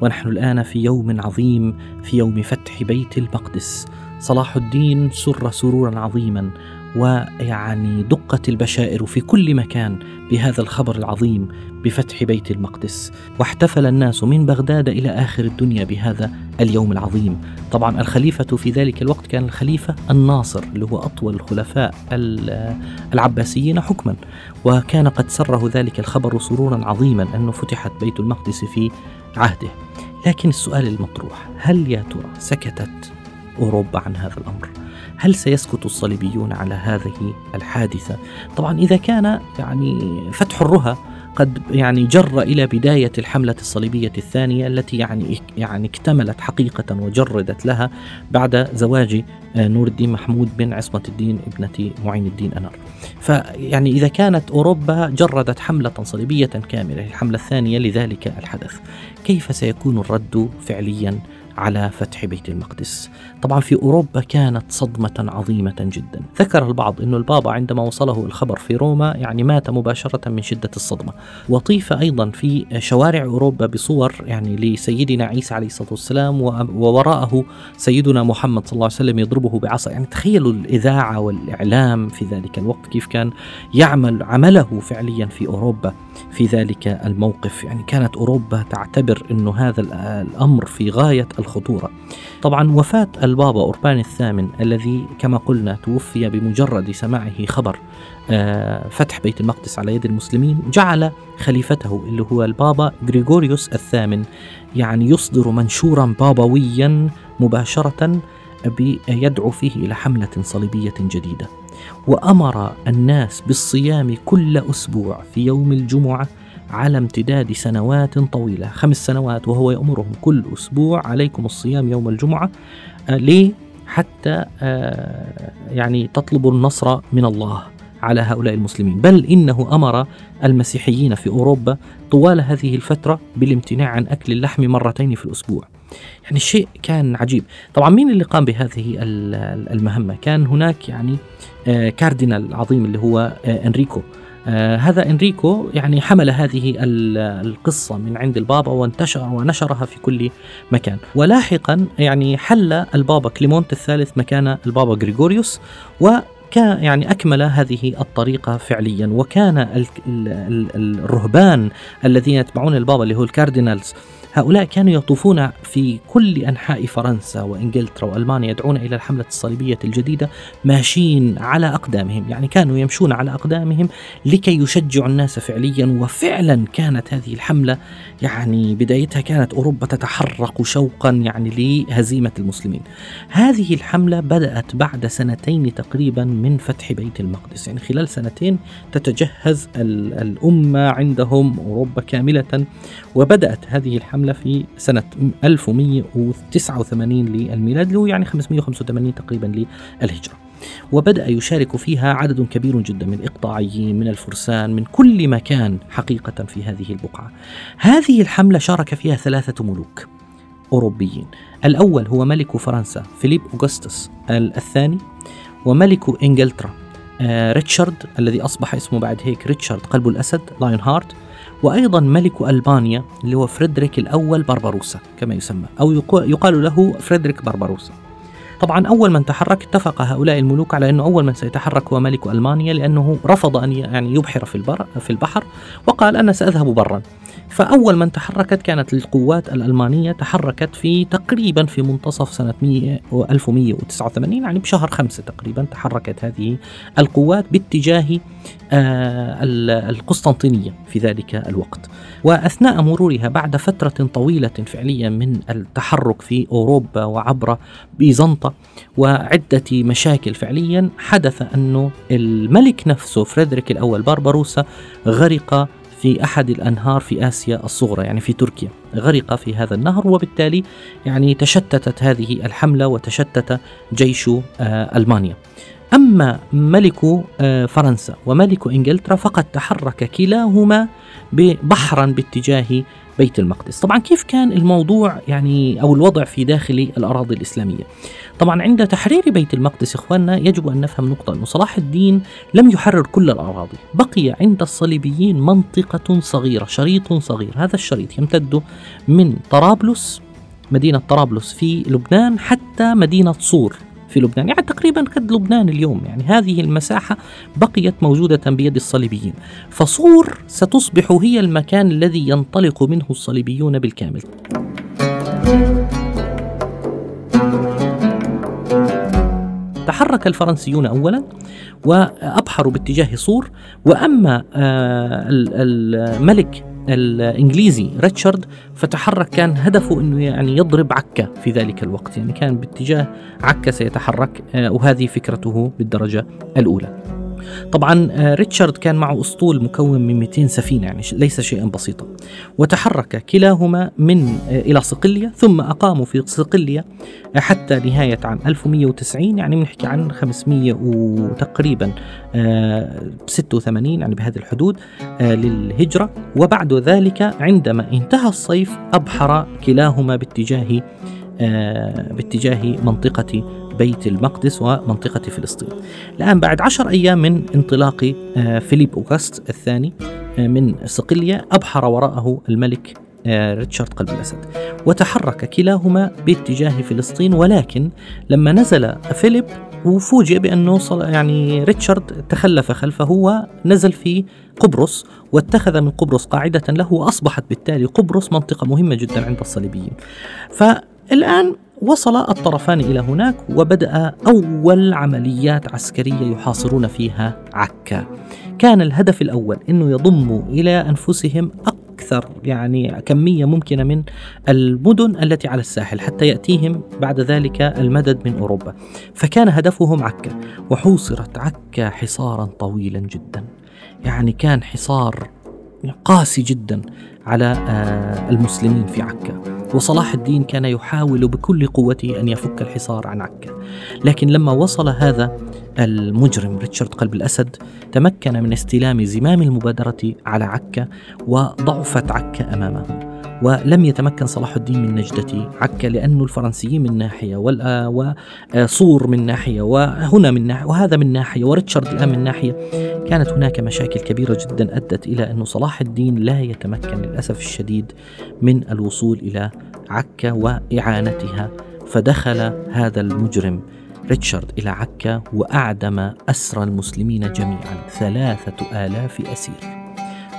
ونحن الآن في يوم عظيم في يوم فتح بيت المقدس. صلاح الدين سر سرورا عظيما ويعني دقت البشائر في كل مكان بهذا الخبر العظيم بفتح بيت المقدس. واحتفل الناس من بغداد إلى آخر الدنيا بهذا اليوم العظيم. طبعا الخليفة في ذلك الوقت كان الخليفة الناصر اللي هو أطول الخلفاء العباسيين حكما. وكان قد سره ذلك الخبر سرورا عظيما أنه فتحت بيت المقدس في عهده. لكن السؤال المطروح هل يا ترى سكتت أوروبا عن هذا الأمر هل سيسكت الصليبيون على هذه الحادثة؟ طبعا إذا كان يعني فتح الرهى قد يعني جر إلى بداية الحملة الصليبية الثانية التي يعني يعني اكتملت حقيقة وجردت لها بعد زواج آه، نور الدين محمود بن عصمة الدين ابنة معين الدين أنار. فيعني إذا كانت أوروبا جردت حملة صليبية كاملة الحملة الثانية لذلك الحدث، كيف سيكون الرد فعليا على فتح بيت المقدس. طبعا في أوروبا كانت صدمة عظيمة جدا. ذكر البعض أن البابا عندما وصله الخبر في روما يعني مات مباشرة من شدة الصدمة. وطيف أيضا في شوارع أوروبا بصور يعني لسيدنا عيسى عليه الصلاة والسلام ووراءه سيدنا محمد صلى الله عليه وسلم يضربه بعصا. يعني تخيلوا الإذاعة والإعلام في ذلك الوقت كيف كان يعمل عمله فعليا في أوروبا. في ذلك الموقف. يعني كانت أوروبا تعتبر أنه هذا الأمر في غاية الخطورة. طبعا وفاة البابا أوربان الثامن الذي كما قلنا توفي بمجرد سماعه خبر آه، فتح بيت المقدس على يد المسلمين جعل خليفته اللي هو البابا غريغوريوس الثامن يعني يصدر منشورا بابويا مباشرة يدعو فيه إلى حملة صليبية جديدة. وأمر الناس بالصيام كل أسبوع في يوم الجمعة على امتداد سنوات طويلة خمس سنوات وهو يأمرهم كل أسبوع عليكم الصيام يوم الجمعة آه، ليه؟ حتى آه، يعني تطلبوا النصر من الله. على هؤلاء المسلمين. بل إنه أمر المسيحيين في أوروبا طوال هذه الفترة بالامتناع عن أكل اللحم مرتين في الأسبوع. يعني الشيء كان عجيب. طبعا مين اللي قام بهذه المهمة؟ كان هناك يعني آه، كاردينال عظيم اللي هو إنريكو. آه هذا إنريكو يعني حمل هذه القصة من عند البابا وانتشر ونشرها في كل مكان. ولاحقا يعني حل البابا كليمونت الثالث مكان البابا غريغوريوس و يعني أكمل هذه الطريقة فعليا. وكان الرهبان الذين يتبعون البابا اللي هو ال cardinals هؤلاء كانوا يطوفون في كل أنحاء فرنسا وإنجلترا وألمانيا يدعون إلى الحملة الصليبية الجديدة ماشيين على أقدامهم. يعني كانوا يمشون على أقدامهم لكي يشجعوا الناس فعليا وفعلا كانت هذه الحملة يعني بدايتها كانت أوروبا تتحرق شوقا يعني لهزيمة المسلمين. هذه الحملة بدأت بعد سنتين تقريبا من فتح بيت المقدس. يعني خلال سنتين تتجهز الأمة عندهم أوروبا كاملة وبدأت هذه الحملة الحملة في سنة 1189 للميلاد اللي هو يعني 585 تقريبا للهجرة. وبدأ يشارك فيها عدد كبير جدا من الإقطاعيين من الفرسان من كل مكان حقيقة في هذه البقعة. هذه الحملة شارك فيها ثلاثة ملوك أوروبيين. الأول هو ملك فرنسا فيليب أوغسطس الثاني وملك إنجلترا آه ريتشارد الذي أصبح اسمه بعد هيك ريتشارد قلب الأسد Lionheart وأيضا ملك ألبانيا اللي هو فريدريك الأول بربروسا كما يسمى أو يقال له فريدريك بربروسا طبعا أول من تحرك اتفق هؤلاء الملوك على أنه أول من سيتحرك هو ملك ألمانيا لأنه رفض أن يعني يبحر في البر في البحر وقال أنا سأذهب برا. فأول من تحركت كانت القوات الألمانية تحركت في تقريبا في منتصف سنة 1189 يعني بشهر خمسة تقريبا تحركت هذه القوات باتجاه آه، القسطنطينية في ذلك الوقت. وأثناء مرورها بعد فترة طويلة فعليا من التحرك في أوروبا وعبر بيزنطة وعدة مشاكل فعليا حدث أنه الملك نفسه فريدريك الأول بارباروسا غرق في أحد الأنهار في آسيا الصغرى يعني في تركيا. غرق في هذا النهر وبالتالي يعني تشتتت هذه الحملة وتشتت جيش آه، ألمانيا. أما ملك آه، فرنسا وملك إنجلترا فقد تحرك كلاهما بحرا باتجاه بيت المقدس. طبعا كيف كان الموضوع يعني أو الوضع في داخل الأراضي الإسلامية؟ طبعا عند تحرير بيت المقدس إخواننا يجب أن نفهم نقطة أنه صلاح الدين لم يحرر كل الأراضي. بقي عند الصليبيين منطقة صغيرة شريط صغير. هذا الشريط يمتد من طرابلس مدينة طرابلس في لبنان حتى مدينة صور. في لبنان يعني تقريبا قد لبنان اليوم يعني هذه المساحة بقيت موجودة بيد الصليبيين. فصور ستصبح هي المكان الذي ينطلق منه الصليبيون بالكامل. تحرك الفرنسيون اولا وابحروا باتجاه صور وأما آه، الملك الإنجليزي. ريتشارد فتحرك كان هدفه إنه يعني يضرب عكا في ذلك الوقت. يعني كان باتجاه عكا سيتحرك آه، وهذه فكرته بالدرجة الأولى. طبعا آه، ريتشارد كان معه أسطول مكون من 200 سفينة يعني ليس شيئا بسيطا. وتحرك كلاهما من آه، إلى صقلية ثم أقاموا في صقلية آه، حتى نهاية عام 1190 يعني بنحكي عن 500 وتقريبا 86 يعني بهذه الحدود للهجرة. وبعد ذلك عندما انتهى الصيف أبحر كلاهما باتجاه باتجاه منطقة بيت المقدس ومنطقة فلسطين. الآن بعد عشر أيام من انطلاق آه، فيليب أوغست الثاني آه، من صقلية أبحر وراءه الملك آه، ريتشارد قلب الأسد. وتحرك كلاهما باتجاه فلسطين ولكن لما نزل فيليب وفوجئ بأنه يعني ريتشارد تخلف خلفه ونزل في قبرص واتخذ من قبرص قاعدة له وأصبحت بالتالي قبرص منطقة مهمة جدا عند الصليبيين. فالآن وصل الطرفان إلى هناك وبدأ أول عمليات عسكرية يحاصرون فيها عكا. كان الهدف الأول أنه يضموا إلى أنفسهم أكثر يعني كمية ممكنة من المدن التي على الساحل حتى يأتيهم بعد ذلك المدد من أوروبا. فكان هدفهم عكا وحوصرت عكا حصارا طويلا جدا. يعني كان حصار قاسي جدا على آه، المسلمين في عكا. وصلاح الدين كان يحاول بكل قوته أن يفك الحصار عن عكا. لكن لما وصل هذا المجرم ريتشارد قلب الأسد تمكن من استلام زمام المبادرة على عكا وضعفت عكا أمامه. ولم يتمكن صلاح الدين من نجدة عكا لأن الفرنسيين من ناحية وصور من ناحية وهنا من ناحية وهذا من ناحية وريتشارد الآن من ناحية. كانت هناك مشاكل كبيرة جدا أدت إلى أن صلاح الدين لا يتمكن للأسف الشديد من الوصول إلى عكا وإعانتها فدخل هذا المجرم ريتشارد إلى عكا وأعدم أسرى المسلمين جميعا ثلاثة آلاف أسير.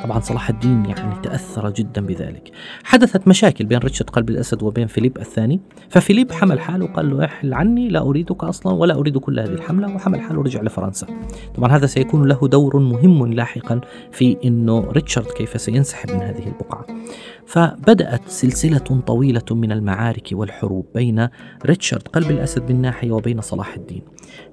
طبعا صلاح الدين يعني تأثر جدا بذلك. حدثت مشاكل بين ريتشارد قلب الأسد وبين فيليب الثاني ففيليب حمل حاله وقال له احل عني لا أريدك أصلا ولا أريد كل هذه الحملة وحمل حاله ورجع لفرنسا. طبعا هذا سيكون له دور مهم لاحقا في أنه ريتشارد كيف سينسحب من هذه البقعة. فبدأت سلسلة طويلة من المعارك والحروب بين ريتشارد قلب الأسد من ناحية وبين صلاح الدين.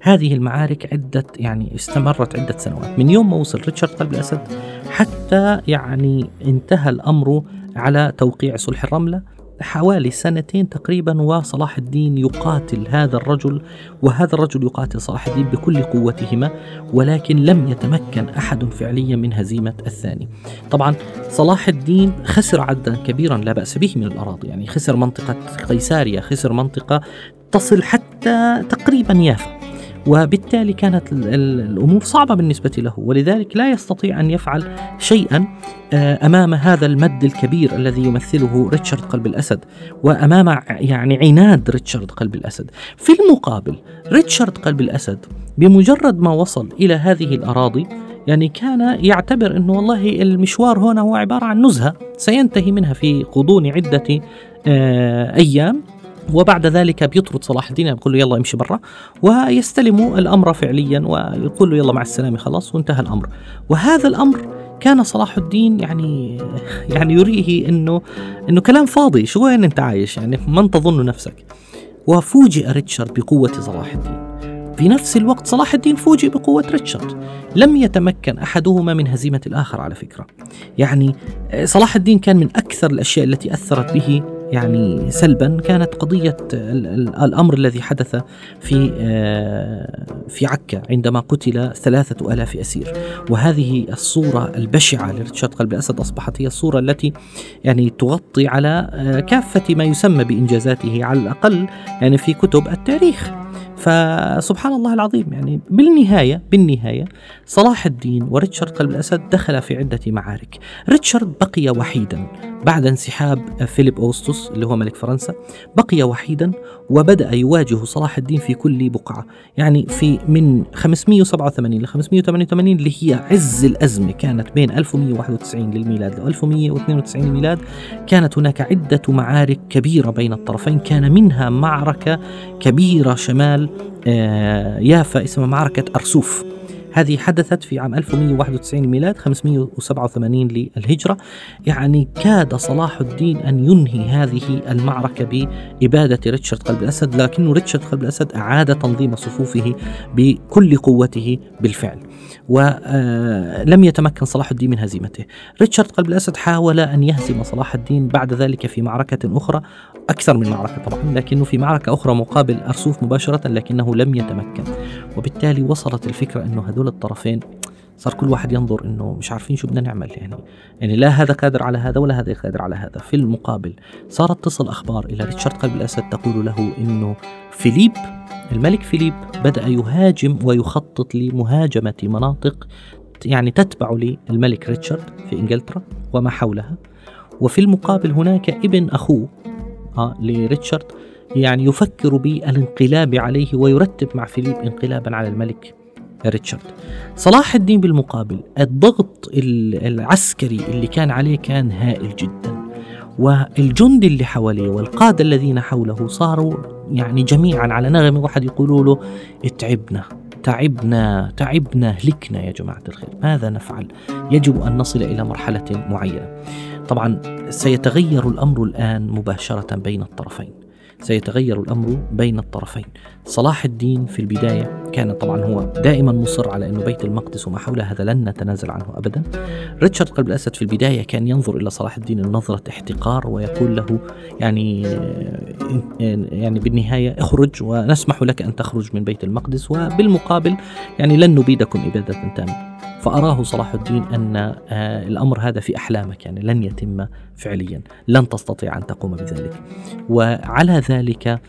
هذه المعارك عدة يعني استمرت عدة سنوات. من يوم ما وصل ريتشارد قلب الأسد حتى يعني انتهى الأمر على توقيع صلح الرملة حوالي سنتين تقريبا وصلاح الدين يقاتل هذا الرجل وهذا الرجل يقاتل صلاح الدين بكل قوتهما ولكن لم يتمكن أحد فعليا من هزيمة الثاني. طبعا صلاح الدين خسر عددا كبيرا لا بأس به من الأراضي، يعني خسر منطقة قيساريا، خسر منطقة تصل حتى تقريبا يافا. وبالتالي كانت الأمور صعبة بالنسبة له ولذلك لا يستطيع أن يفعل شيئا آه، أمام هذا المد الكبير الذي يمثله ريتشارد قلب الأسد وأمام يعني عناد ريتشارد قلب الأسد. في المقابل ريتشارد قلب الأسد بمجرد ما وصل إلى هذه الأراضي يعني كان يعتبر إنه والله المشوار هنا هو عبارة عن نزهة سينتهي منها في غضون عدة آه، أيام. وبعد ذلك بيطرد صلاح الدين يقول له يلا امشي برا. ويستلم الأمر فعليا ويقول له يلا مع السلامة خلاص وانتهى الأمر. وهذا الأمر كان صلاح الدين يعني يعني يريه إنه إنه كلام فاضي. شو وين أنت عايش؟ يعني من تظن نفسك؟ وفوجئ ريتشارد بقوة صلاح الدين. في نفس الوقت صلاح الدين فوجئ بقوة ريتشارد. لم يتمكن أحدهما من هزيمة الآخر على فكرة. يعني آه، صلاح الدين كان من أكثر الأشياء التي أثرت به يعني سلبا كانت قضية الأمر الذي حدث في آه، في عكا عندما قتل ثلاثة ألاف أسير. وهذه الصورة البشعة لرشاد قلب الأسد أصبحت هي الصورة التي يعني تغطي على آه، كافة ما يسمى بإنجازاته على الأقل يعني في كتب التاريخ. فسبحان الله العظيم يعني بالنهاية بالنهاية صلاح الدين وريتشارد قلب الأسد دخل في عدة معارك. ريتشارد بقي وحيدا بعد انسحاب فيليب أوستوس اللي هو ملك فرنسا بقي وحيدا وبدأ يواجه صلاح الدين في كل بقعة. يعني في من 587 ل 588 اللي هي عز الأزمة كانت بين 1191 للميلاد و 1192 للميلاد. كانت هناك عدة معارك كبيرة بين الطرفين كان منها معركة كبيرة شمال يافا اسمها معركة أرسوف. هذه حدثت في عام 1191 للميلاد 587 للهجرة. يعني كاد صلاح الدين أن ينهي هذه المعركة بإبادة ريتشارد قلب الأسد لكن ريتشارد قلب الأسد أعاد تنظيم صفوفه بكل قوته بالفعل. ولم يتمكن صلاح الدين من هزيمته. ريتشارد قلب الأسد حاول أن يهزم صلاح الدين بعد ذلك في معركة أخرى أكثر من معركة طبعا لكنه في معركة أخرى مقابل أرسوف مباشرة لكنه لم يتمكن. وبالتالي وصلت الفكرة أنه هذول الطرفين صار كل واحد ينظر إنه مش عارفين شو بدنا نعمل يعني يعني لا هذا قادر على هذا ولا هذا قادر على هذا. في المقابل صارت تصل أخبار إلى ريتشارد قلب الأسد تقول له إنه فيليب الملك فيليب بدأ يهاجم ويخطط لمهاجمة مناطق يعني تتبع للملك ريتشارد في إنجلترا وما حولها. وفي المقابل هناك ابن أخوه آه لريتشارد يعني يفكر بالانقلاب عليه ويرتب مع فيليب انقلابا على الملك. ريتشارد. صلاح الدين بالمقابل الضغط العسكري اللي كان عليه كان هائل جدا. والجند اللي حواليه والقادة الذين حوله صاروا يعني جميعا على نغم واحد يقولوا له اتعبنا تعبنا تعبنا هلكنا يا جماعة الخير. ماذا نفعل؟ يجب أن نصل إلى مرحلة معينة. طبعا سيتغير الأمر الآن مباشرة بين الطرفين. سيتغير الأمر بين الطرفين. صلاح الدين في البداية كان طبعا هو دائما مصر على إنه بيت المقدس وما حوله هذا لن نتنازل عنه ابدا. ريتشارد قلب الأسد في البداية كان ينظر إلى صلاح الدين نظره احتقار ويقول له يعني يعني بالنهاية اخرج ونسمح لك أن تخرج من بيت المقدس وبالمقابل يعني لن نبيدكم إبادة تامة. فأراه صلاح الدين أن آه، الأمر هذا في أحلامك يعني لن يتم فعليا لن تستطيع أن تقوم بذلك وعلى ذلك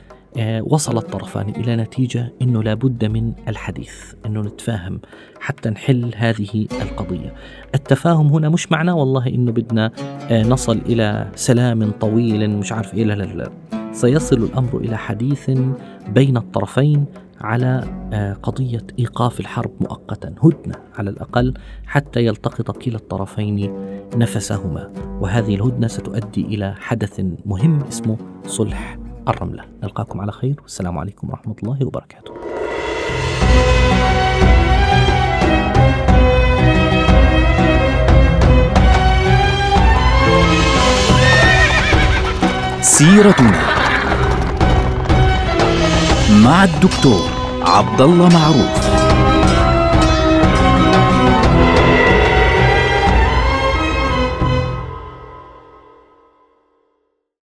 وصل الطرفان إلى نتيجة أنه لابد من الحديث أنه نتفاهم حتى نحل هذه القضية. التفاهم هنا مش معناه والله أنه بدنا آه، نصل إلى سلام طويل مش عارف إيه لا لا لا. سيصل الأمر إلى حديث بين الطرفين على آه، قضية إيقاف الحرب مؤقتا هدنة على الأقل حتى يلتقط كلا الطرفين نفسهما. وهذه الهدنة ستؤدي إلى حدث مهم اسمه صلح الرملة. نلقاكم على خير. والسلام عليكم ورحمة الله وبركاته. سيرتنا مع الدكتور عبد الله معروف.